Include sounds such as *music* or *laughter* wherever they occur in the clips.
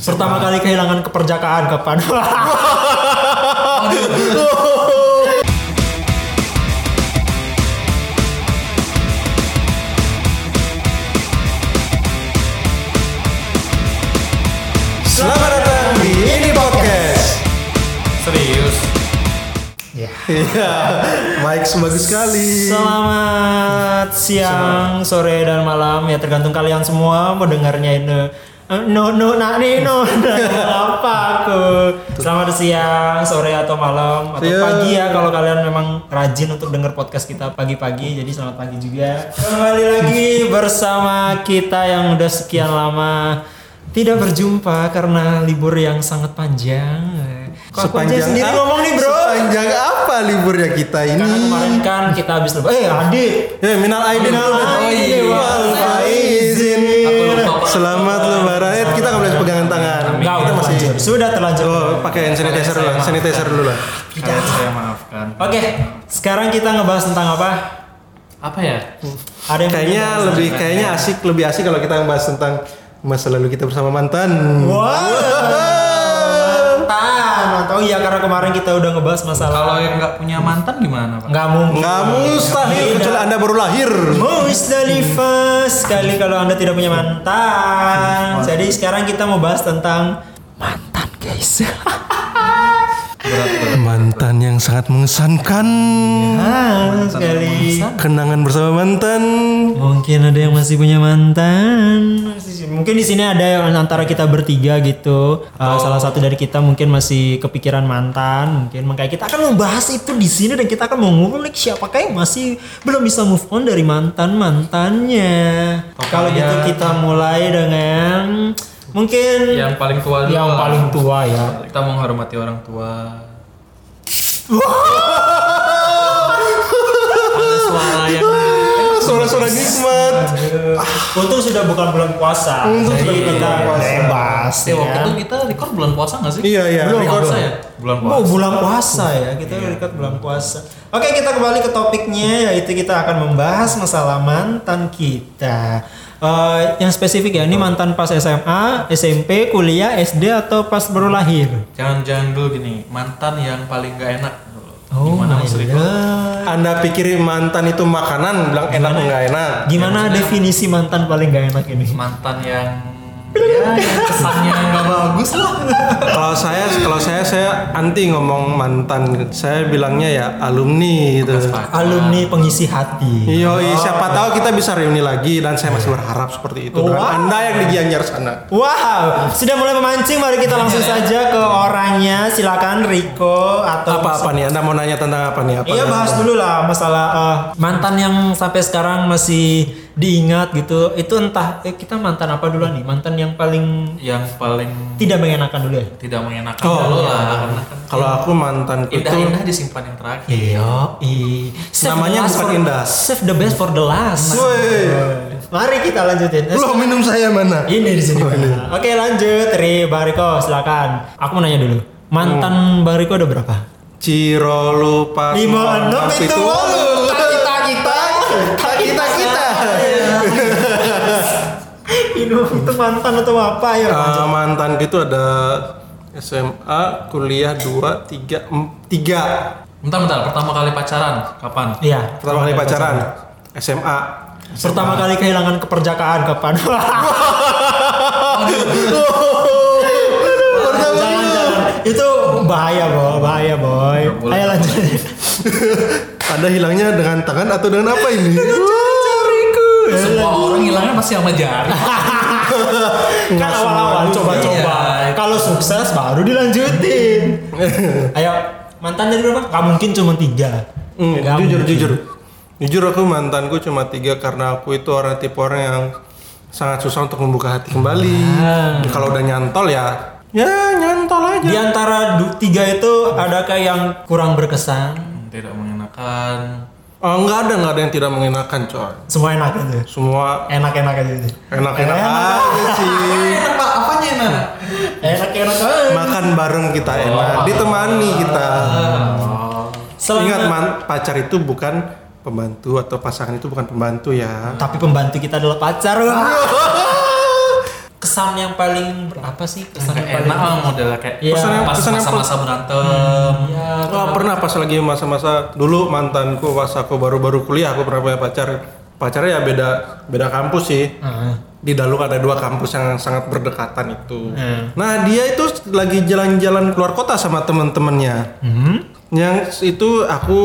Pertama kali kehilangan keperjakaan kapan? Selamat datang di ini podcast. Serius? ya. Iya, Mike bagus sekali. Selamat siang, sore dan malam ya tergantung kalian semua mau dengarnya ini. Eh, No no nah nih no. *laughs* Apa aku? Selamat siang sore atau malam. Atau Iya. pagi ya kalau kalian memang rajin untuk denger podcast kita pagi-pagi jadi selamat pagi juga. Kembali lagi *laughs* bersama kita yang udah sekian lama tidak berjumpa karena libur yang sangat panjang. Kok aku aja sendiri ap- ngomong nih bro? Sepanjang apa liburnya kita ini? karena kemarin kan kita habis lebaran. Eh Adit Ya, minal aidin. Minal aidin. Wal faizin. Selamat lebaran. Eh, kita nggak boleh pegangan tangan. Enggak, kita masih. Sudah terlanjur. Oh, pakai hand sanitizer dulu. Sanitizer dulu lah. Kalian saya maafkan. Oke, sekarang kita ngebahas tentang apa? Apa ya? Ada yang Kayaknya lebih kayaknya asik lebih asik kalau kita ngebahas tentang masa lalu kita bersama mantan. Wah. Atau iya karena kemarin kita udah ngebahas masalah Kalau yang nggak punya mantan gimana pak? nggak mungkin. Nggak mustahil kecuali anda baru lahir. Musdalifah sekali kalau Anda tidak punya mantan. Jadi sekarang kita mau bahas tentang mantan, guys. *laughs* Mantan yang sangat mengesankan. Ah, sekali. Kenangan bersama mantan. Mungkin ada yang masih punya mantan. Mungkin di sini ada yang antara kita bertiga gitu. Uh, salah satu dari kita mungkin masih kepikiran mantan. Mungkin makanya kita akan membahas itu di sini dan kita akan mau ngulik siapakah yang masih belum bisa move on dari mantan mantannya. Kalau gitu kita mulai dengan mungkin Yang paling tua dulu. yang lah. paling tua ya. Kita menghormati orang tua. Ada suara yang Suara-suara nikmat. Untung sudah bukan bulan puasa. Untung sudah bukan kita bulan puasa. bebas. Eh, waktu ya. itu kita record bulan puasa nggak sih? Iya, iya. Bulan Record. puasa ya? Bulan Oh puasa. bulan puasa ya kita record bulan puasa. Oke kita kembali ke topiknya yaitu kita akan membahas masalah mantan kita. Eh, yang spesifik ya ini mantan pas SMA, SMP, kuliah, SD atau pas baru lahir. Jangan-jangan dulu gini, mantan yang paling nggak enak. Oh Gimana my Mas Riko? God. Anda pikirin mantan itu makanan, bilang enak enggak enak. Gimana definisi mantan paling gak enak ini? Mantan yang ya kesannya nggak bagus lah. Kalau saya kalau saya saya anti ngomong mantan. Saya bilangnya ya alumni gitu. Alumni pengisi hati. Iya, siapa tahu kita bisa reuni lagi dan saya masih berharap seperti itu. Dengan Wow. Anda yang di Gianyar sana. Wow, sudah mulai memancing. Mari kita langsung saja ke orangnya. Silakan Riko atau Apa-apa nih? Anda mau nanya tentang apa nih? Apa Iya bahas dulu lah masalah eh, mantan yang sampai sekarang masih diingat gitu. Itu entah eh, kita mantan apa dulu nih? Mantan yang paling Yang paling tidak mengenakan dulu ya. tidak mengenakan Oh, dulu iya. lah karena kan Kalau aku mantanku itu indah-indah disimpan yang terakhir. Iya, i. Namanya bukan for- indah. Save the best for the last. Woi. Mari kita lanjutin. Belum minum saya mana? Ini di sini. Oke lanjut, Ri Bariko silakan. Aku mau nanya dulu. Mantan Bariko ada berapa? Ciro lupa. Lima enam itu walu. Itu mantan atau apa ya? Eh, mantan itu ada SMA, kuliah 2, 3, 3. Bentar bentar, pertama kali pacaran kapan? Iya. Pertama kali pacaran SMA. Pertama kali kehilangan keperjakaan kapan? *laughs* Itu bahaya boy, bahaya boy. Ayo lanjut. Anda hilangnya dengan tangan atau dengan apa ini? Semua orang hilangnya pasti sama jari. *laughs* *laughs* kan awal-awal coba-coba. Iya. Kalau sukses baru dilanjutin. *laughs* Ayo, mantan dari berapa? Gak mungkin cuma tiga. Hmm, Nggak jujur mungkin. jujur. Jujur aku mantanku cuma tiga karena aku itu orang tipe orang yang sangat susah untuk membuka hati kembali. Ah. Kalau udah nyantol ya, ya nyantol aja. Di antara tiga itu adakah yang kurang berkesan? Tidak mengenakan. Oh, enggak ada, enggak ada yang tidak mengenakan, coy. Semua enak aja. Semua Enak-enak aja. sih. enak-enak Enak. aja sih. Enak pak, apanya enak? Enak-enak aja. Makan bareng kita enak, ditemani kita. Selama- Ingat man, pacar itu bukan pembantu atau pasangan itu bukan pembantu ya. Tapi pembantu kita adalah pacar. *laughs* Kesan yang paling apa sih kesan yang paling enak modelnya kayak Iya. Kesan yang- pas yang masa-masa berantem. ya Wah, pernah pas lagi masa-masa dulu mantanku pas aku baru-baru kuliah aku pernah punya pacar. Pacarnya ya beda beda kampus sih. Ah. Di Daluk ada dua kampus yang sangat berdekatan itu. Hmm. Nah dia itu lagi jalan-jalan keluar kota sama teman-temannya. Hmm? Yang itu aku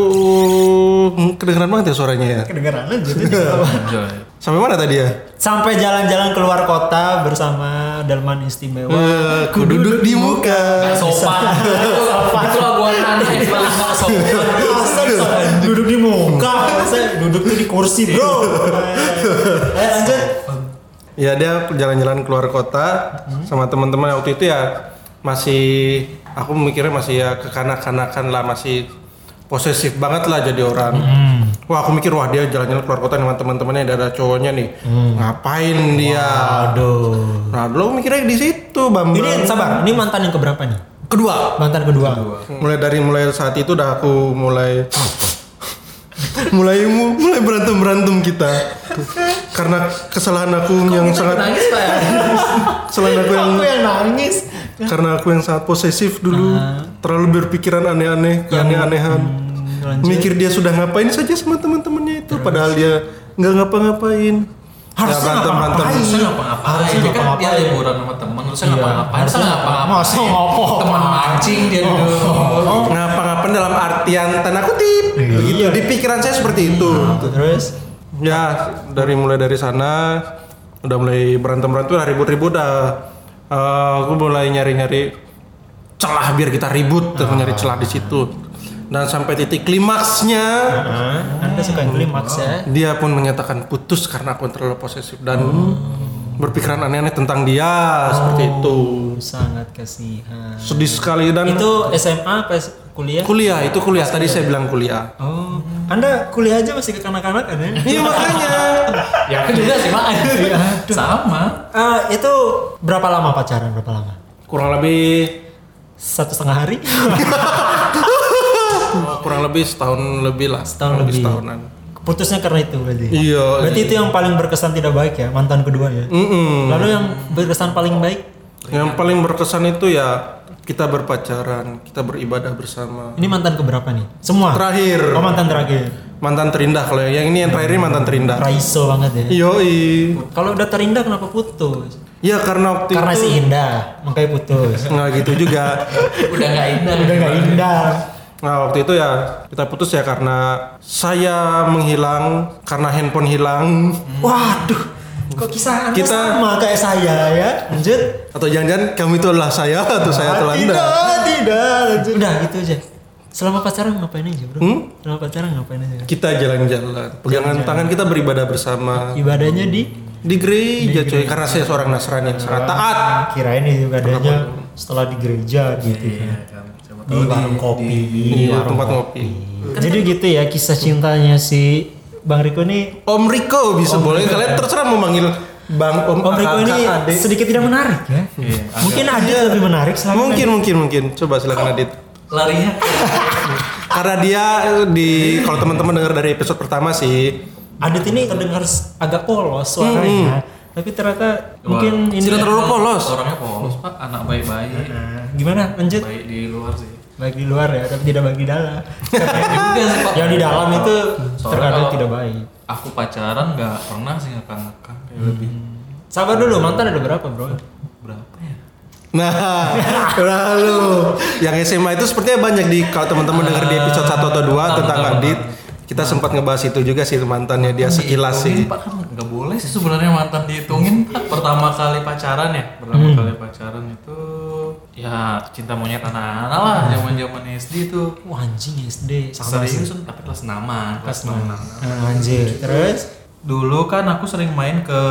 hmm, kedengeran banget ya suaranya ya. kedengeran aja. *laughs* Sampai mana tadi ya? sampai jalan-jalan keluar kota bersama delman istimewa Eh, ku duduk di muka. Sopan. Itu lagu *laughs* nggak sopan. Duduk di muka saya duduk tuh di kursi bro eh lanjut Ya dia jalan-jalan keluar kota sama teman-teman waktu itu ya masih aku mikirnya masih ya kekanak-kanakan lah masih posesif banget lah jadi orang. Wah aku mikir wah dia jalan-jalan keluar kota dengan teman-temannya ada cowoknya nih. Ngapain dia? aduh Nah aku mikirnya di situ Bambang. ini sabar ini mantan yang keberapa nih kedua. mantan kedua Mulai dari mulai saat itu udah aku mulai *laughs* mulai mu- mulai berantem berantem kita karena kesalahan aku yang sangat Nangis *laughs* kesalahan aku yang aku yang nangis karena aku yang sangat posesif dulu terlalu berpikiran aneh-aneh keaneh-anehan lanjut. mikir dia sudah ngapain saja sama teman-temannya itu padahal dia nggak ngapa-ngapain Harusnya Ya, berantem berantem ngapa-ngapain. Harusnya ngapa-ngapain. Harusnya Dia kan dia ngapa-ngapain. liburan sama temen, harusnya Iya, ngapa-ngapain. Masa harusnya- ngapa-ngapain? masa ngapa-ngapain. Teman mancing dia dulu. ngapa-ngapain dalam artian tanda kutip Iya. begitu di pikiran saya seperti itu terus ya dari mulai dari sana udah mulai berantem berantem udah ribut-ribut dah Eh, aku mulai nyari-nyari celah biar kita ribut aku nyari celah di situ. Dan sampai titik klimaksnya Ah, anda suka yang klimaks ya dia pun menyatakan putus karena aku terlalu posesif. Dan berpikiran aneh-aneh tentang dia seperti itu. Oh, sangat kasihan. Sedih sekali dan itu SMA pas kuliah? Kuliah itu kuliah. Tadi saya bilang kuliah. Oh anda kuliah aja masih kekanak-kanak kan ya iya makanya. *laughs* Ya aku juga sih mak. *laughs* Sama. Ah, itu berapa lama pacaran berapa lama? Kurang lebih satu setengah hari. *laughs* Kurang lebih setahun lebih lah. Setahun kurang lebih. setahunan putusnya karena itu berarti. Iya. Berarti itu yang paling berkesan tidak baik ya mantan kedua ya. Mm-mm. lalu yang berkesan paling baik? Yang paling berkesan itu ya kita berpacaran kita beribadah bersama. Ini mantan keberapa nih? Semua? Terakhir. Oh mantan terakhir. Mantan terindah kalau yang ini yang terakhir ini mantan terindah. Raiso banget ya. Yoi. Kalau udah terindah kenapa putus? Ya karena waktu karena itu si indah makanya putus. Nggak gitu juga. *laughs* Udah nggak indah. udah nggak indah Nah waktu itu ya kita putus ya karena saya menghilang karena handphone hilang. Waduh kok kisah anda Kita- sama kayak saya ya? Lanjut. Atau jangan-jangan kamu itu adalah saya atau saya adalah anda. tidak tidak lanjut. Udah gitu aja. Selama pacaran ngapain aja bro? Hmm? selama pacaran ngapain aja? Kita jalan-jalan, pegangan tangan kita beribadah bersama. Ibadahnya di? Di gereja coy karena saya seorang Nasrani yang sangat taat. kirain ibadahnya setelah di gereja gitu Iya kan kan. Di warung kopi Iya, warung tempat kopi. ngopi. jadi gitu ya kisah cintanya si Bang Riko nih Om Riko bisa boleh kalian terserah mau manggil Bang Om, Om Riko ini adik. sedikit tidak menarik ya Iya. mungkin ada lebih menarik silakan Mungkin mungkin mungkin. Coba silakan Adit. Larinya. *laughs* Karena dia di kalau teman-teman dengar dari episode pertama sih Adit ini terdengar agak polos suaranya tapi ternyata mungkin ini Tidak terlalu polos. Orangnya polos pak. Anak baik-baik. Nah, gimana lanjut Baik di luar sih. Baik di luar ya tapi tidak baik di dalam pak. yang di dalam itu terkadang tidak baik Aku pacaran nggak pernah sih ngekang-ngekang kayak lebih. sabar dulu mantan ada berapa bro Berapa ya? Nah, *laughs* lalu yang SMA itu sepertinya banyak di kalau teman-teman dengar di episode 1 atau 2 Bentar, tentang bentar, Adit, kita sempat ngebahas itu juga sih mantannya dia sekilas sih. Pak kan nggak boleh sih sebenarnya mantan dihitungin Pak. Pertama kali pacaran ya, pertama Hmm. kali pacaran itu ya cinta monyet anak-anak lah, zaman-zaman SD itu. Wah anjing SD sama sih Serius tapi kelas 6 kelas 6 Nah, anjir terus Dulu kan aku sering main ke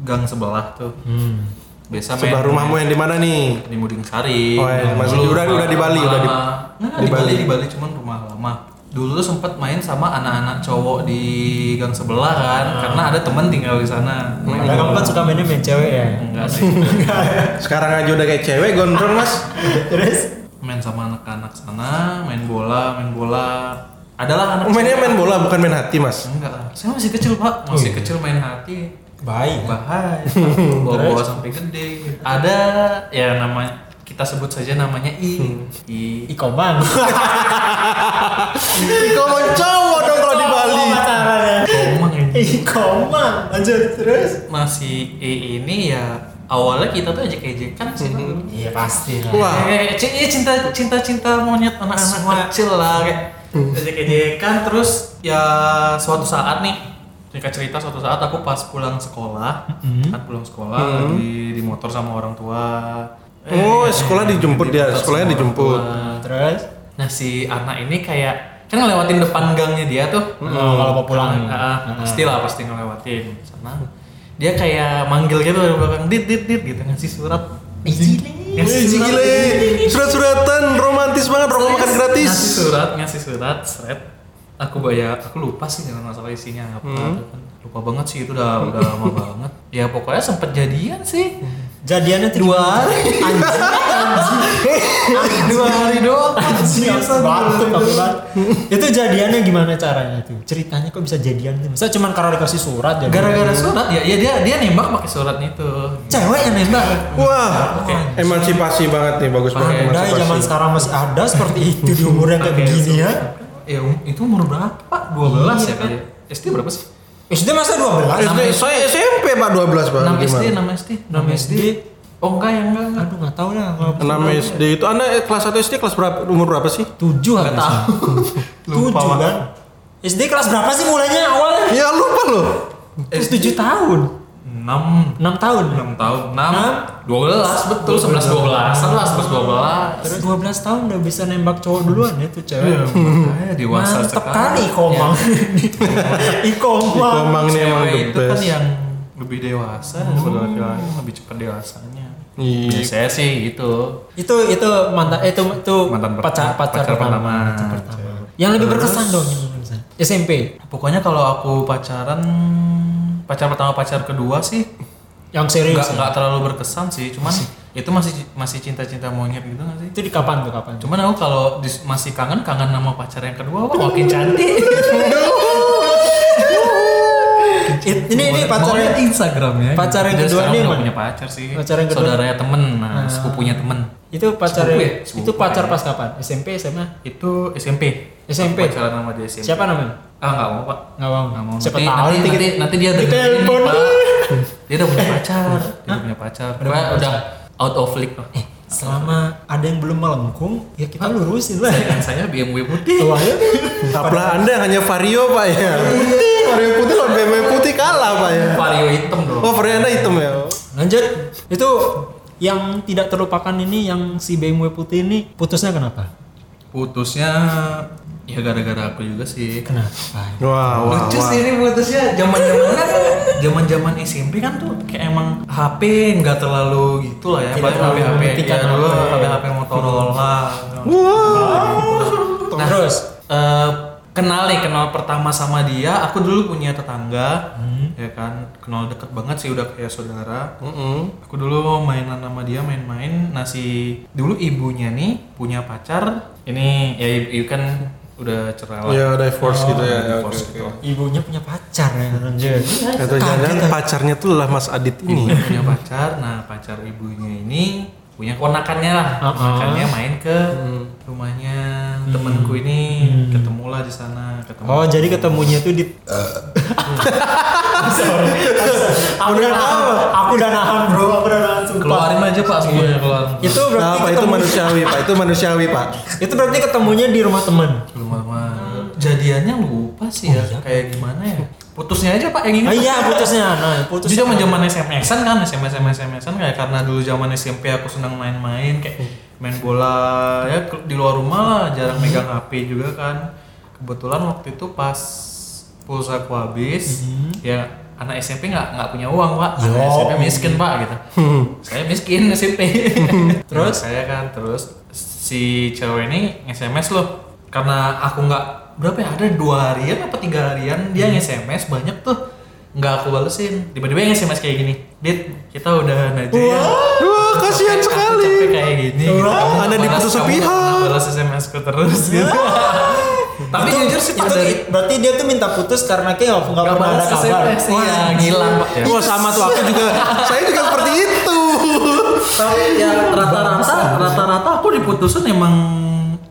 gang sebelah tuh. hmm. Biasa main Sebelah rumahmu yang di mana nih? di Muding Sari. Oh, iya, Yang masih udah- udah di Bali, udah di- di Bali. di Bali cuman rumah lama. Dulu tuh sempat main sama anak-anak cowok di gang sebelah kan, karena ada temen tinggal di sana. Main Nah, kamu kan suka mainnya main cewek ya Enggak *laughs* sih. Sekarang aja udah kayak cewek gondrong mas. terus main sama anak-anak sana, main bola, main bola. Adalah anak Mainnya cowok. main bola bukan main hati mas. Enggak lah. Saya masih kecil, Pak. Masih kecil main hati. Baik. bahaya *laughs* bawa-bawa sampai gede ada ya nama kita sebut saja namanya I I Ikomang. *laughs* Ikaman cowok dong kalau di Bali. Komang ini Ikomang. Lanjut terus. masih I ini ya awalnya kita tuh ejek-ejekan sih Iya pasti lah. Wah. Eh, c- iya cinta cinta cinta monyet anak-anak kecil lah kayak ejek-ejekan terus ya suatu saat nih Cerita cerita suatu saat aku pas pulang sekolah, kan pulang sekolah lagi di motor sama orang tua. Oh, sekolah dijemput dia, sekolahnya dijemput. Terus. Nah si anak ini kayak kan ngelewatin depan gangnya dia tuh. Oh, kalau mau pulang. Ah, pasti lah pasti ngelewatin sana. Dia kayak manggil gitu dari belakang dit dit dit gitu ngasih surat. Izin. Ngasih Ih, surat. gile. Surat-suratan romantis banget, rokok makan gratis. Ngasih surat, ngasih surat, seret. Aku bayar, aku lupa sih dengan masalah isinya apa. Hmm. Lupa banget sih itu udah udah lama *laughs* banget. Ya pokoknya sempet jadian sih. Jadiannya dua hari. Anjing. Dua hari doang. Anjing. Batuk kan. Itu jadiannya gimana caranya tuh? Ceritanya kok bisa jadian tuh? Masa cuma karena dikasih surat jadi? Gara-gara surat ya, ya dia dia nembak pakai suratnya itu. Cewek yang nembak. Wah, emansipasi banget nih, bagus banget Udah emansipasi. zaman sekarang masih ada seperti itu di umur yang kayak begini ya. surat. Ya itu umur berapa? 12 ya kali. SD berapa sih? SD masa 12? SD, saya SMP Pak 12 Pak. 6 SD, Gimana? 6 SD, 6 SD. Oh enggak ya enggak enggak. Aduh nggak tahu lah. 6 SD itu Anda eh, kelas 1 SD kelas berapa umur berapa sih? tujuh Enggak harusnya. tahu. *laughs* Tujuh Lupa, Pak. kan? SD kelas berapa sih mulainya awalnya? Ya lupa loh. Terus tujuh tahun. 6 Enam tahun. 6 tahun. 6 Enam? 12 betul 11 12 lah 11 12. Terus 12 tahun udah bisa nembak cowok duluan ya tuh cewek. Iya, makanya dewasa Mantep sekali. kali *laughs* Ikomang. Ikomang. Ikomang ini emang the itu kan yang lebih dewasa daripada laki-laki yang lebih cepat dewasanya. Iya. Biasanya sih itu. Itu itu mantan itu itu Mantan pacar pacar, pacar pertama. pertama. Pacar pertama. Yang lebih berkesan dong yang. SMP. Pokoknya kalau aku pacaran pacar pertama pacar kedua sih Yang serius. nggak ya? nggak terlalu berkesan sih cuman itu masih masih cinta-cinta monyet gitu nggak sih Itu di kapan tuh kapan? cuman aku kalau masih kangen kangen sama pacar yang kedua wah makin cantik It- ini ini pacar yang Instagram ya pacar yang kedua mana? punya pacar sih Pacar yang kedua? saudaranya temen nah sepupunya temen itu pacar Sepupu ya? itu pacar ya. pas kapan? SMP SMA? itu SMP SMP? Pacaran sama dia SMP Siapa namanya? ah nggak mau pak Nggak mau. Nggak mau. Siapa nanti, tahu nanti, nanti nanti, dia ini, telepon. Pak. Dia udah punya pacar. *laughs* Dia udah punya pacar. Pokoknya udah out of league lah. Eh, selama ada yang belum melengkung, ya kita lurusin lah. Saya, saya BMW putih. Wah, ya. Apalah Anda hanya Vario Pak ya. Vario putih lawan BMW putih kalah Pak ya. Vario hitam dong. Oh Vario Anda hitam ya. Lanjut. Itu yang tidak terlupakan ini yang si BMW putih ini putusnya kenapa? Putusnya ya gara-gara aku juga sih. Kenapa? Wah wah Lucu wah. sih ini putusnya zaman-zaman kan zaman-zaman SMP kan tuh kayak emang HP nggak terlalu gitu lah ya. Tidak terlalu HP HP ya dulu HP. HP HP Motorola. Nah, terus eh, kenal nih kenal pertama sama dia. Aku dulu punya tetangga, ya kan kenal deket banget sih udah kayak saudara. Mm-mm. Aku dulu mainan sama dia main-main. Nasi dulu ibunya nih punya pacar. Ini ya ibu kan udah cerai lah. Ya divorce gitu ya. ya, Divorce oke, gitu. Ibunya punya pacar ya, lanjut. Atau jangan pacarnya tuh lah Mas Adit ini. Ibunya punya pacar. Nah pacar ibunya ini punya keponakannya lah. Uh-uh. Keponakannya main ke rumahnya temanku ini. Ketemulah di sana. Ketemu. Oh, jadi ketemunya tuh di *laughs* Sorry. aku udah nahan, aku udah nahan bro, aku udah aja pak semuanya keluar. Itu berarti Nah, Pak itu manusiawi Pak, itu manusiawi Pak. itu berarti ketemunya di rumah teman. Rumah Jadiannya lupa sih ya. Kayak gimana ya? Putusnya aja pak yang Ah, ingat. iya putusnya, nah putus. Itu zaman zaman SMS-an kan, SMS SMS SMS-an kayak karena dulu zaman SMP aku senang main-main kayak main bola ya di luar rumah lah, jarang megang HP juga kan. Kebetulan waktu itu pas pulsa aku habis, ya anak SMP nggak nggak punya uang pak, anak Yo. SMP miskin pak gitu. saya miskin *laughs* SMP. *laughs* terus saya kan terus si cewek ini SMS loh, karena aku nggak berapa ya ada dua harian apa tiga harian dia nge-SMS banyak tuh nggak aku balesin tiba-tiba nge-SMS kayak gini dit kita udah aja ya Wah, kasihan Aku sekali. capek kayak gini gitu. Wah, Kamu balas- kamu sepihak. nggak balas SMS ku terus gitu Tapi jujur sih itu Pak, dari berarti dia tuh minta putus karena kayak nggak pernah ada kabar. Iya, ngilang, Pak, ya. Wah sama tuh aku juga, *laughs* saya juga seperti itu. tapi ya rata-rata rata-rata aku diputusin emang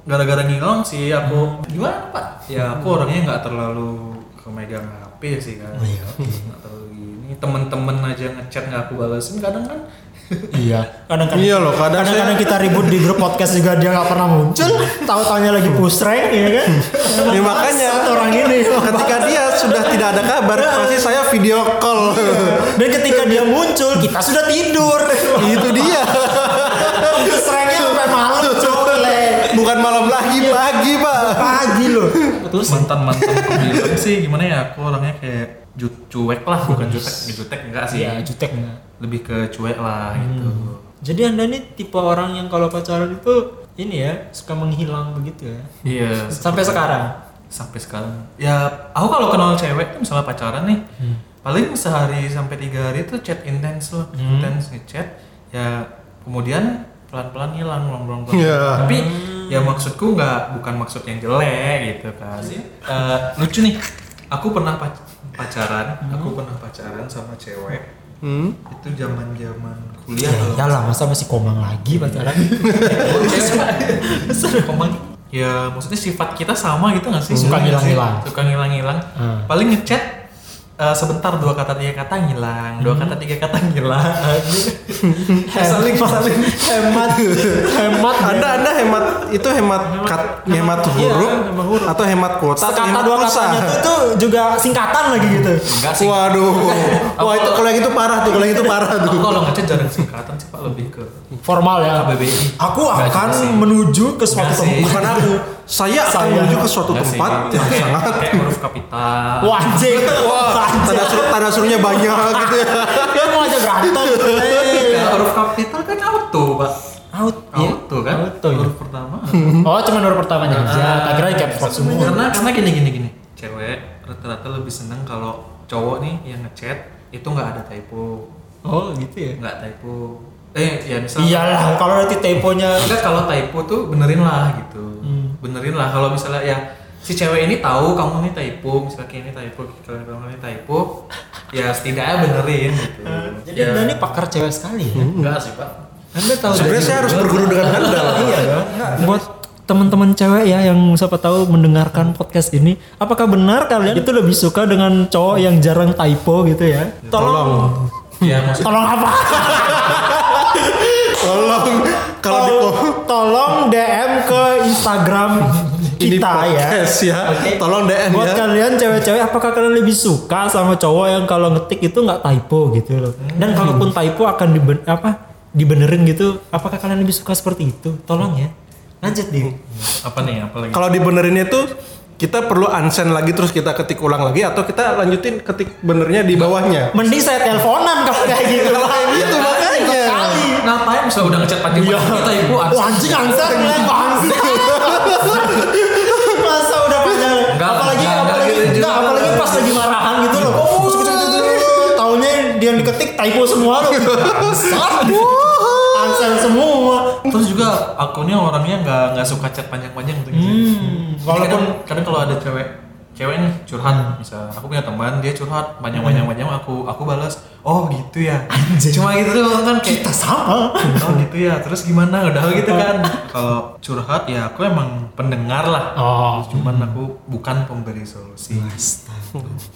gara-gara ngilang sih aku. Gimana pak? Ya aku orangnya nggak terlalu kemegang HP sih kan. Nggak terlalu gini. Temen-temen aja ngechat nggak aku balesin kadang kan Iya. Kadang-kadang Iya loh, kadang kadang-kadang kita ribut di grup podcast juga dia nggak pernah muncul. Tahu-taunya lagi push rank, ya kan? *laughs* Ya makanya orang ini. ketika dia sudah tidak ada kabar, pasti saya video call. Dan ketika dia muncul, kita sudah tidur. itu dia. *laughs* Push ranknya sampai malam, cokle. Bukan malam lagi, pagi pak. Pagi loh. Terus mantan mantan sih gimana ya aku orangnya kayak ju- cuek lah bukan jutek jutek enggak sih ya jutek nggak? Lebih ke cuek lah gitu. Jadi anda ini tipe orang yang kalau pacaran itu ini ya suka menghilang begitu ya. iya. Sampai sekarang. sampai sekarang. Ya aku kalau kenal cewek tuh misalnya pacaran nih paling sehari sampai tiga hari tuh chat intens loh. Intens ngechat. Ya kemudian pelan-pelan hilang pelan-pelan pelan. Iya. tapi ya maksudku nggak bukan maksud yang jelek gitu kan. Eh, lucu nih. Aku pernah pac- pacaran aku pernah pacaran sama cewek Hmm. itu zaman zaman kuliah Ya, iyalah masa masih komang lagi pacaran. Komang ya maksudnya sifat kita sama gitu nggak sih Suka nggak sih? ngilang-ngilang. suka ngilang-ngilang Hmm. paling ngechat eh, sebentar dua kata tiga kata ngilang. Dua kata tiga kata ngilang. *laughs* Saling saling hemat. Hemat. Anda anda hemat. Itu hemat kat, hemat Iya, huruf hemat huruf. atau hemat kuota sekata hemat dua pulsa? katanya tuh, tuh juga singkatan lagi gitu. Enggak sih. Waduh, wah itu kalau yang itu parah tuh, kalau yang itu parah tuh. kalau ngechat jarang singkatan sih pak. Lebih ke formal ya. KBBI aku akan sih. menuju ke suatu sih. tempat. Bukan aku, saya akan Saya. menuju ke suatu sih. tempat yang Kayak- sangat kayak huruf kapital. Wah anjing. Wah tanda suruh tanda suruhnya banyak gitu ya. dia mau aja berantem huruf kapital kan auto pak. Out iya. auto kan? Auto, ya. huruf pertama. Oh cuma huruf pertamanya aja. Tak kira lock semua. karena karena gini gini gini. Cewek rata-rata lebih seneng kalau cowok nih yang ngechat itu nggak ada typo. Oh gitu ya? Nggak typo eh ya misalnya iyalah kalau nanti typonya enggak kalau typo tuh benerin lah gitu Hmm. benerin lah kalau misalnya ya si cewek ini tahu kamu nih typo misalnya kayak ini typo kalau kamu ini typo ya setidaknya benerin gitu jadi ya, anda ini pakar cewek sekali ya enggak sih pak anda tahu Sebenarnya saya harus berguru dengan anda lah. *laughs* iya dong. Buat teman-teman cewek ya yang siapa tahu mendengarkan podcast ini, apakah benar kalian itu lebih suka dengan cowok yang jarang typo gitu ya? Tolong, ya maksud tolong apa? *laughs* Tolong kalau di tolong, tolong DM ke Instagram kita ya. podcast ya. Oke. Tolong DM Buat ya. kalian cewek-cewek, apakah kalian lebih suka sama cowok yang kalau ngetik itu nggak typo gitu loh? Dan kalaupun typo akan diben apa dibenerin gitu, apakah kalian lebih suka seperti itu? Tolong ya. Lanjut deh. apa nih apa lagi Kalau dibenerinnya tuh kita perlu unsend lagi terus kita ketik ulang lagi atau kita lanjutin ketik benernya di bawahnya. Mending saya teleponan kalau kayak gitu. Itu makanya. Ngapain misalnya udah ngechat panjang-panjang kita ibu Wah, anjing bangsa. Masa udah panjang. Enggak, apalagi enggak, enggak apalagi gitu juga. enggak, apalagi pas lagi marahan gitu loh. Oh, taunya dia yang diketik typo semua loh. Angser semua. terus juga akunnya orangnya nggak nggak suka chat panjang-panjang gitu gitu. Hmm, walaupun kadang, kadang kalau ada cewek cewek nih curhat misal. Aku punya teman dia curhat. Panjang-panjang panjang aku aku balas oh gitu ya. Cuma gitu doang kan kayak kita sama. oh gitu ya terus gimana? Udah gitu kan. Kalau curhat ya aku emang pendengar lah. Oh. cuman aku bukan pemberi solusi.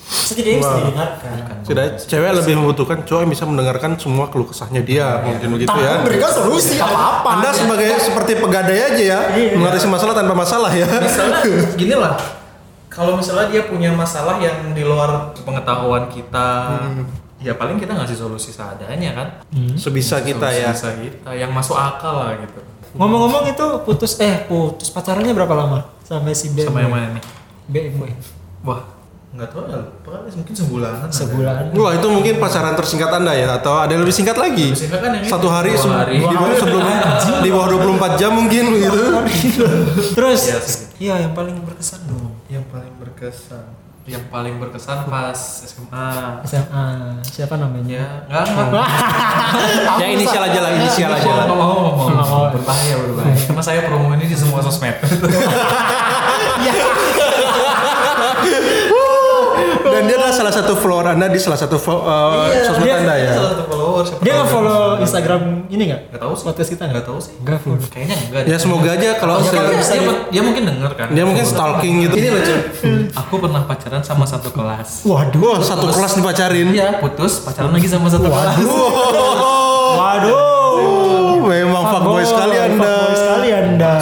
Setidaknya bisa didengarkan. Sudah cewek lebih membutuhkan cowok yang bisa mendengarkan semua keluh kesahnya dia mungkin begitu ya. memberikan solusi apa-apa. Anda sebagai seperti pegadai aja ya, mengatasi masalah tanpa masalah ya. misalnya gini lah kalau misalnya dia punya masalah yang di luar pengetahuan kita ya paling kita ngasih solusi seadanya kan? Sebisa kita ya. Sebisa kita yang masuk akal lah gitu. Ngomong-ngomong itu putus eh putus pacarannya berapa lama? Sampai si B sama yang mana nih? B boy wah. Nggak tahu ya lupa mungkin sebulanan sebulan. Wah itu mungkin pacaran tersingkat anda ya? Atau ada yang lebih singkat lagi? Lebih singkat kan yang Satu hari, dua se- hari. di bawah sebelum di bawah 24 jam mungkin gitu. Terus Iya sih. iya yang paling berkesan dong. Yang paling berkesan. Yang paling berkesan pas SMA SMA siapa namanya? ya nggak nggak. *laughs* Ya inisial aja lah, inisial aja lah. Mau ngomong Nggak mau. berbahaya berbahaya. Karena saya promo ini di semua sosmed *laughs* Ya, salah satu follower Anda di salah satu uh, sosmed dia- Anda ya. Salah satu follower siapa Dia nggak follow Instagram ini nggak? Nggak tahu sih. Podcast kita Nggak tahu sih. Nggak follow. Kayaknya enggak. Ya semoga aja kalau Ya, kalau bisa dia, dia mungkin denger kan. dia mungkin stalking gitu. Ini lucu. Aku pernah pacaran sama satu kelas. Waduh. Wah, satu kelas dipacarin. Iya, putus, pacaran lagi sama satu kelas. *laughs* Waduh. Memang fuckboy sekali Anda. Fuckboy sekali Anda.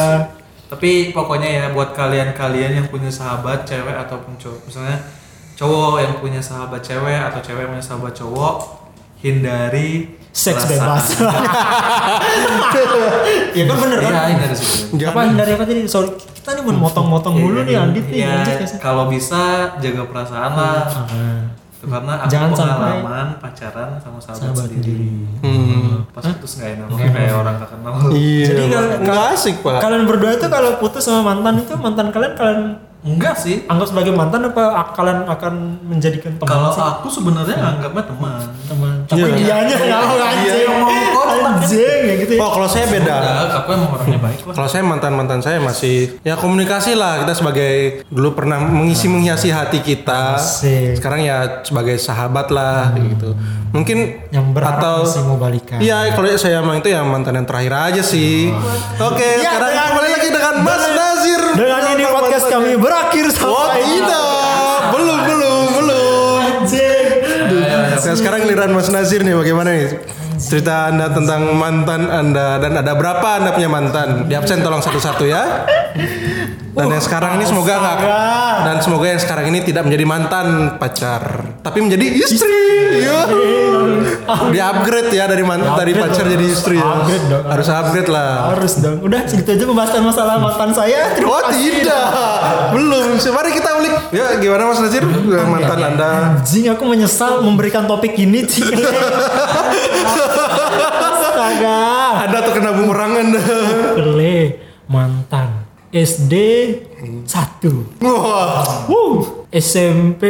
Tapi pokoknya ya buat kalian-kalian yang punya sahabat cewek ataupun cowok, misalnya cowok yang punya sahabat cewek atau cewek yang punya sahabat cowok, hindari Seks perasaan. bebas. *laughs* ya kan bener kan? Iya, hindari seks bebas. Apa hindari apa tadi? Sorry, kita nih mau *laughs* motong-motong mulu nih Andit nih. Iya, lanjut ya sih? kalau bisa jaga perasaan lah. Ah, Itu karena aku Jangan sampai pengalaman pacaran sama sahabat, sahabat sendiri. sendiri. Hmm. Pas putus nggak enak, kayak orang gak kenal. Iya. Jadi nggak asik, Pak. Kalian berdua itu kalau putus sama mantan itu mantan kalian kalian Enggak sih. anggap sebagai mantan apa kalian akan menjadikan teman Kalau sih? aku sebenarnya anggapnya teman. teman tapi Iya. dianya anjing anjing ya gitu ya Oh, kalau saya beda. Enggak, aku emang orangnya baik lah. Kalau saya mantan-mantan saya masih ya komunikasi lah kita sebagai dulu pernah mengisi menghiasi hati kita. Asik. Sekarang ya sebagai sahabat lah gitu. Mungkin yang berharap atau masih mau balikan Iya, kalau saya emang itu yang mantan yang terakhir aja sih. Oke, Ya, sekarang dengan- kembali lagi dengan Mas Nazir. dengan ini podcast mantan- kami berakhir Oh sampai tidak, belum belum belum. Nah, sekarang giliran Mas Nazir nih bagaimana nih? Cerita Anda tentang mantan Anda dan ada berapa Anda punya mantan? Di absen tolong satu-satu ya. Dan yang sekarang ini semoga nggak dan semoga yang sekarang ini tidak menjadi mantan pacar, tapi menjadi istri. Iya. Di upgrade ya dari mantan dari pacar dong. jadi istri ya. Upgrade dong. Harus upgrade lah. harus dong udah segitu aja pembahasan masalah mantan saya Terima Oh kasih. tidak, belum. Mari kita ulik. Ya gimana Mas Nazir? Mantan Anda? anjing aku menyesal memberikan topik ini *laughs* Astaga Anda tuh kena bumerang Anda. Kele mantan SD 1 Wah. Wuh, SMP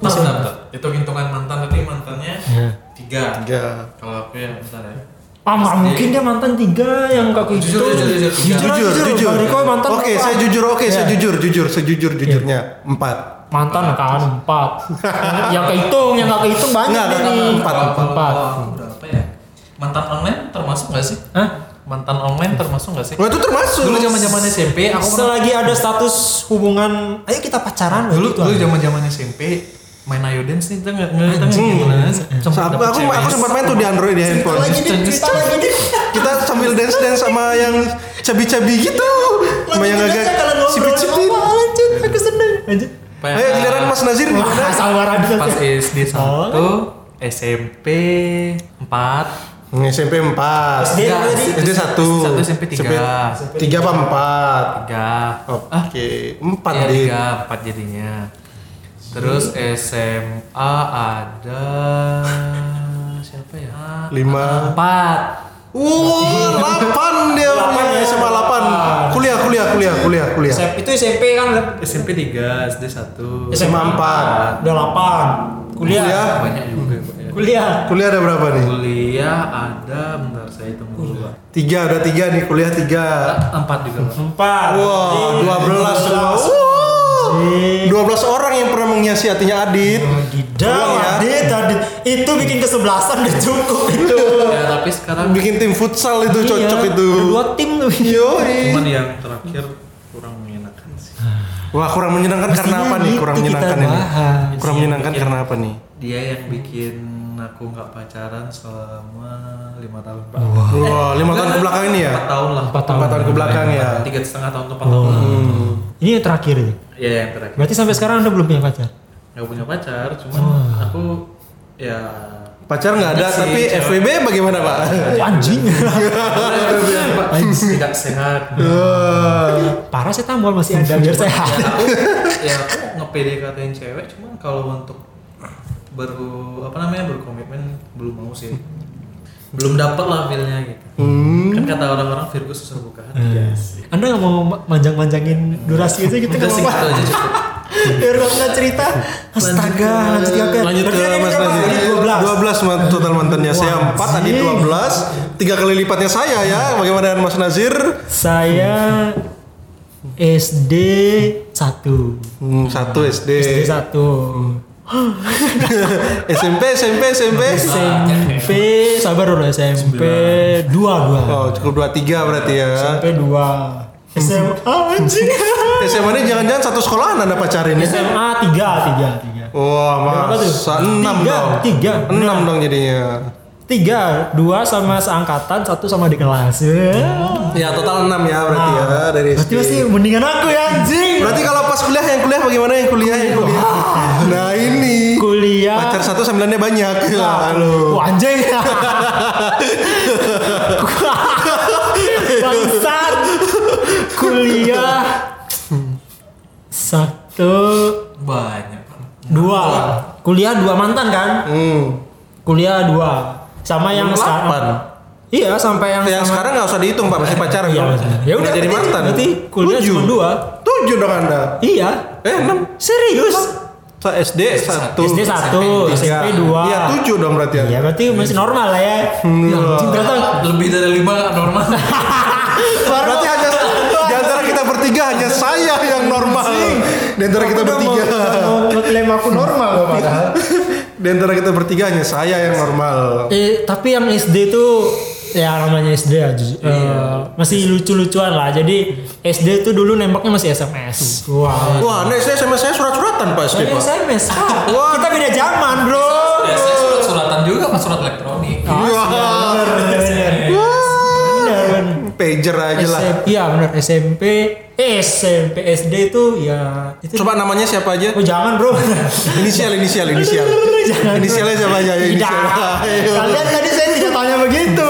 bentar, bentar. Itu hitungan mantan tadi mantannya Ya. tiga. Tiga. Kalau aku ya bentar ya. Ah, nggak mungkin dia mantan tiga yang kaku itu. Jujur, jujur, jujur. jujur, jujur, jujur. Riko mantan Oke, saya jujur. Oke, saya Ya. jujur, jujur, sejujur jujurnya empat. Mantan kan empat. *laughs* yang, kehitung, yang nggak kehitung banyak Nggak, nih. empat, kalau- empat. kalau aku berapa ya? Mantan online termasuk nggak sih? Hah? Mantan online termasuk nggak sih? Wah itu termasuk. Dulu zaman zaman SMP aku pernah Selagi ada status hubungan, ayo kita pacaran. dulu gitu dulu zaman zaman SMP main ayo dance nih kita nggak nggak Hmm. gimana So, aku, aku, aku sempat main tuh di Android di handphone. Kita sambil dance dance sama yang cabi-cabi gitu, sama yang agak sipit-sipit. Lanjut, aku seneng. Lanjut. Ayo giliran Mas Nazir gimana? sabar pas SD satu SMP empat SMP 4 SD. SD 1 Satu SMP tiga. 3 apa 4 tiga Oke 4 Iya deh tiga empat jadinya terus SMA ada siapa ya 5 empat Wow 8 dia punya SMA 8 Kuliah kuliah kuliah kuliah kuliah SMP itu SMP kan SMP tiga SD satu SMA 4 udah 8. Kuliah. Kuliah. banyak juga ya. Kuliah. Kuliah ada berapa nih? kuliah ada bentar saya hitung dulu Pak. 3 udah 3 nih kuliah 3 empat juga Pak. 4. Wah 12 semua Iya. Wow. 12 orang yang pernah menghiasi hatinya Adit Tidak, Ulang ya. Adit, Adit. Itu bikin kesebelasan udah cukup itu. ya tapi sekarang Bikin tim futsal itu cocok Iya, itu Ada dua tim tuh. Yoi cuman yang terakhir kurang menyenangkan sih Wah kurang menyenangkan karena Mestinya apa nih? gitu Kurang menyenangkan ini. Kurang menyenangkan karena apa nih? dia yang bikin aku nggak pacaran selama lima tahun pak Wah, lima tahun ke belakang ini ya? empat tahun lah Empat tahun. Empat tahun ke belakang ya? tiga setengah tahun atau empat tahun. Hmm. Ini yang terakhir ya. ya yang terakhir Berarti sampai sekarang Anda belum punya pacar? nggak punya pacar cuman aku ya Pacar nggak ada, sih, tapi cewek. FWB bagaimana pak? Anjing. Tidak sehat. Parah sih tambol masih ada biar ya sehat. aku ya aku nge katain cewek cuman kalau untuk baru apa namanya berkomitmen belum mau sih belum dapat lah feelnya gitu Hmm. kan kata orang-orang Virgo susah buka hati Anda nggak mau ma- manjang-manjangin durasi itu gitu nggak sih apa-apa? aja cukup *laughs* Biar nggak cerita. Astaga, lanjut ya Pet. Lanjut ke ada Mas 12. 12 man- total mantannya. Saya 4, tadi 12. Tiga kali lipatnya saya ya. Bagaimana dengan Mas Nazir? Saya SD 1. Hmm, satu SD. SD 1. *laughs* SMP, SMP, SMP. SMP sabar dulu SMP dua dua. Oh, cukup dua tiga berarti ya. SMP dua. SMA anjing. *laughs* SMA ini jangan-jangan satu sekolahan anda pacarin ya? SMA tiga tiga tiga. Wah, masa enam Tiga, dong. tiga. Enam dong jadinya. tiga dua sama seangkatan satu sama di kelas. Ya total enam ya berarti ya dari berarti masih mendingan aku ya anjing. Berarti kalau pas kuliah yang kuliah bagaimana? Yang kuliah yang kuliah? Nah ini kuliah pacar satu sambilannya banyak. Halo. Wah, anjing *laughs* bangsat kuliah satu Banyak. dua kuliah dua mantan kan Hmm. kuliah dua sama yang Delapan. sekarang iya sampai yang Yang sama sekarang nggak usah dihitung pak masih pacaran. iya dong. ya udah jadi mantan. berarti kuliah Tujuh. cuma dua Tujuh dong anda. iya Eh enam. serius Sa- SD satu. SD satu SMP dua Iya tujuh dong berarti ya. Iya berarti masih normal lah ya. Hmm. Ya, ternyata Lebih dari lima nggak normal. *laughs* Berarti hanya *laughs* di antara kita bertiga hanya saya yang normal. Di antara kita bertiga. ngeklaim aku normal loh padahal. *laughs* Di antara kita bertiga hanya saya yang normal. Eh tapi yang SD tuh ya namanya SD ya ju- eh, masih lucu-lucuan lah. Jadi SD tuh dulu nembaknya masih SMS. Wah. Wah, nih saya sama saya surat-suratan pak SD pak. SMS. Wah, kita beda zaman, Bro. Ya, saya surat-suratan juga pas surat elektronik. Wah, Bener, bener. Bener, bener. pager aja lah. SMP, iya benar SMP, eh, SMP SD itu ya itu Coba namanya siapa aja? Oh jangan bro Inisial, inisial, inisial. Jangan. Inisialnya siapa aja? Tidak inisial. Kalian tadi saya tidak tanya begitu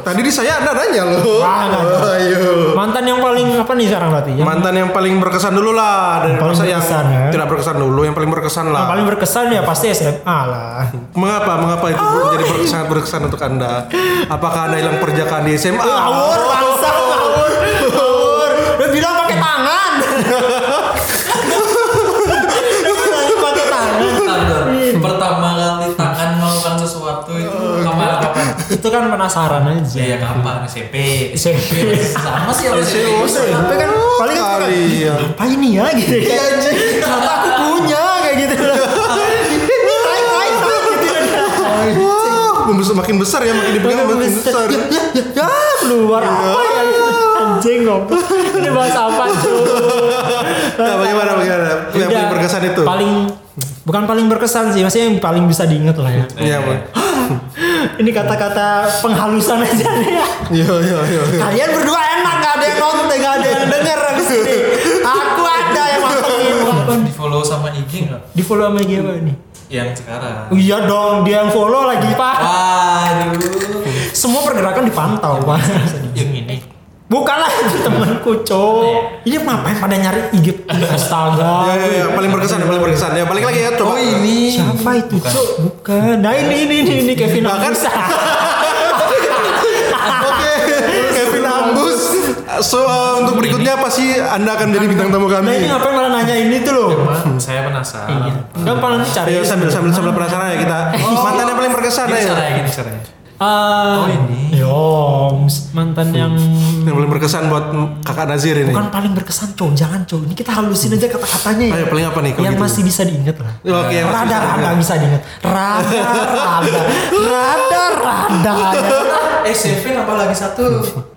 Tadi di saya anda nanya loh. Nggak ada. *laughs* Ayo. Mantan yang paling apa nih sekarang berarti? Yang Mantan yang paling berkesan dulu lah dari Paling masa yang berkesan, ya. tidak berkesan dulu, yang paling berkesan lah. paling berkesan ya pasti SMA lah Mengapa? Mengapa itu menjadi ber- sangat berkesan untuk anda? Apakah anda hilang perjakaan di SMA? Ngawur bangsa ngawur *laughs* Ngawur Udah bilang pakai tangan *laughs* Itu kan penasaran aja Ya kapan SMP. SMP. Sama sih harus SMP. SMP kan paling kan suka, Kali ya. apa ini ya gitu ya Ternyata aku punya kayak gitu makin besar ya, makin dipegang makin besar. Ya, ya, ya, ya, keluar apa ya? Anjing ngompol. Ini bahas apa cuy? Nah, bagaimana bagaimana? Yang paling berkesan itu? Paling bukan paling berkesan sih, maksudnya yang paling bisa diingat lah ya. Iya. *laughs* Ini kata-kata penghalusan aja nih ya. Iya, iya, iya. iya. Kalian berdua enak gak ada yang nonton, gak ada yang denger abis ini. Aku ada yang mantengin. Di follow sama IG nggak? Di follow sama dia apa nih? Yang sekarang. Oh, iya dong, dia yang follow lagi pak. Waduh. Semua pergerakan dipantau pak. Yang ini. Bukan lah itu temanku cowok. Ini ngapain pada nyari IG astaga. *laughs* Ya, ya, ya, paling berkesan, paling berkesan. Ya, balik lagi ya, coba. Oh ini. Siapa itu cok? Bukan. Nah ini ini ini, ini Kevin Bahkan- Agus. *laughs* Oke, Kevin Ambus. So, uh, untuk berikutnya pasti Anda akan jadi bintang tamu Nah ini kami. ngapain malah nanya ini tuh loh? Cuma saya penasaran. Iya. Kan paling cari. Ayo sambil sambil sambil penasaran ya kita. Mantan yang paling berkesan Gini ya. caranya, gini caranya. Ah, Oh, ini. Yoms, mantan yang Yang paling berkesan buat Kakak Nazir ini. bukan paling berkesan cowok, jangan cowok. Ini kita halusin aja kata-katanya ya. Ayo paling apa nih kalau yang gitu? masih bisa diingat lah. Oke, yang masih rada bisa rada diingat. bisa diingat. Rada rada rada rada. ya. Eh Seven apa lagi satu?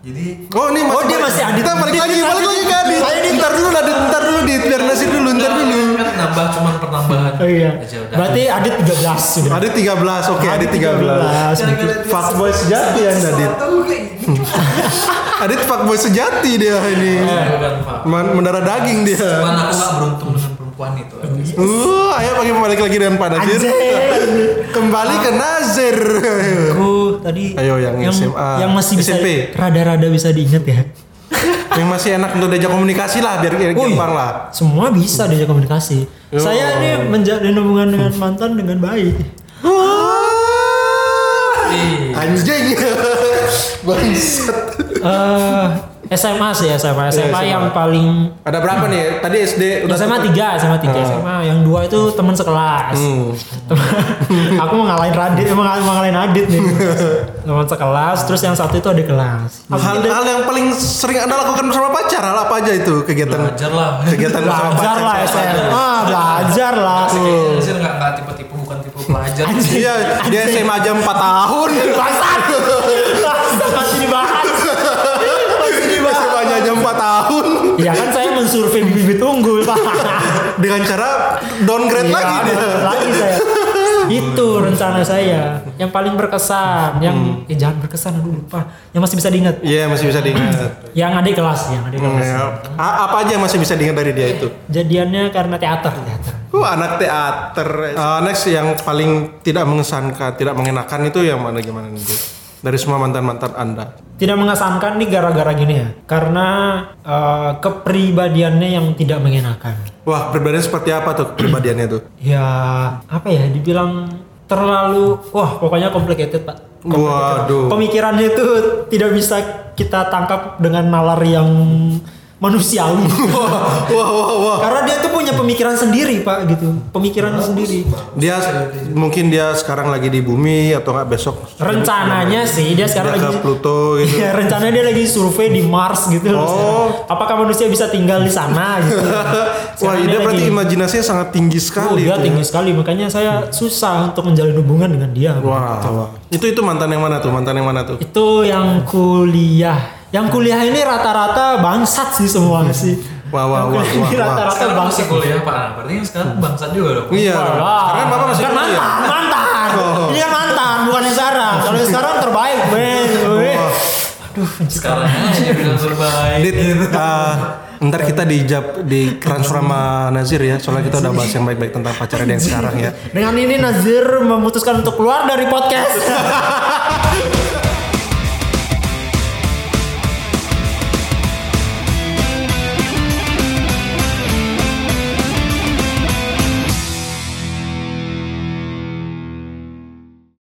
Jadi Oh ini masih Oh, dia masih Adit. Kita balik lagi, balik lagi ke Adit. Ntar dulu Adit, ntar dulu Dit. Biar Nazir dulu, ntar dulu. kan nambah cuman penambahan. Oh iya. Berarti Adit 13 sudah. Adit 13, oke Adit 13. 13. Fuckboy sejati Anda Adit. Adit fuckboy sejati dia ini. Man, mendarah daging dia. Cuman aku nggak beruntung dengan perempuan itu. Uh, ayo pagi balik lagi dengan Pak Nazir. Kembali ke Nazir. Aku tadi Ayo, yang SMA. yang masih bisa SMP. rada-rada bisa diingat ya. Yang masih enak untuk diajak komunikasi lah biar Oh, iya. gampang lah. Semua bisa diajak komunikasi. Yo. Saya ini menjalin hubungan dengan mantan dengan baik. Anjing. *laughs* Bangsat. Eh SMA sih SMA SMA SMA. yang paling Ada berapa nih? Tadi SD udah SMA tiga SMA tiga Ah. SMA yang dua itu teman sekelas Hmm. Teman- *laughs* aku mau ngalahin Radit mau ngalahin, mau ngalahin Adit nih teman sekelas terus yang satu itu adik kelas Hal, hal yang paling sering anda lakukan bersama pacar hal apa aja itu kegiatan Belajar lah. kegiatan bersama belajar pacar lah SMA belajar lah sih nggak nggak tipe-tipe tipe pelajar. iya dia SMA aja 4 tahun! Bangsat, masih dibahas. Masih dibahas. SMA aja 4 tahun. Ya kan saya mensurvei bibit unggul pak. Dengan cara downgrade Iya, lagi dia. lagi itu rencana saya. Yang paling berkesan yang eh jangan berkesan aduh lupa. Yang masih bisa diingat. Iya masih bisa diingat. Yang adik kelas yang Hmm, kelas. Ya. Apa aja yang masih bisa diingat dari dia itu? Jadiannya karena teater teater. Uh, anak teater. Uh, next yang paling tidak mengesankan, tidak mengenakan itu yang mana gimana nih? Dari semua mantan-mantan Anda. tidak mengesankan nih gara-gara gini ya karena eh, kepribadiannya yang tidak mengenakan Wah, pribadinya seperti apa tuh kepribadiannya tuh? ya apa ya dibilang terlalu wah pokoknya complicated pak Waduh. pemikirannya itu tidak bisa kita tangkap dengan nalar yang manusiawi *laughs* Wah, wah, wah, wah. karena dia tuh punya pemikiran sendiri pak gitu pemikirannya sendiri Dia mungkin dia sekarang lagi di bumi atau nggak besok rencananya sih dia dia sekarang ke lagi Pluto gitu. Iya, rencananya dia lagi survei di Mars gitu. Oh. Apakah manusia bisa tinggal di sana gitu. *laughs* Wah, dia berarti lagi- imajinasinya sangat tinggi Oh, sekali. dia itu ya. tinggi sekali, makanya saya susah untuk menjalin hubungan dengan dia. Wah, wah. Itu itu mantan yang mana tuh? Mantan yang mana tuh? Itu yang kuliah. Yang kuliah ini rata-rata bangsat sih semua sih. Wah, wah, wah, wah. Rata-rata bangsat. kuliah pak. Berarti yang sekarang bangsat juga dong. Iya. Wah, Sekarang kan Bapak masih kan kuliah. mantan, mantan. Oh. Ini kan mantan, bukan yang sekarang. Kalau yang sekarang terbaik. Weh. Aduh, Sekarang aja bilang terbaik. Dit, uh, ntar kita dijab di transfer sama Nazir ya, soalnya kita udah bahas yang baik-baik tentang pacarnya yang sekarang ya. Dengan ini Nazir memutuskan untuk keluar dari podcast. *laughs*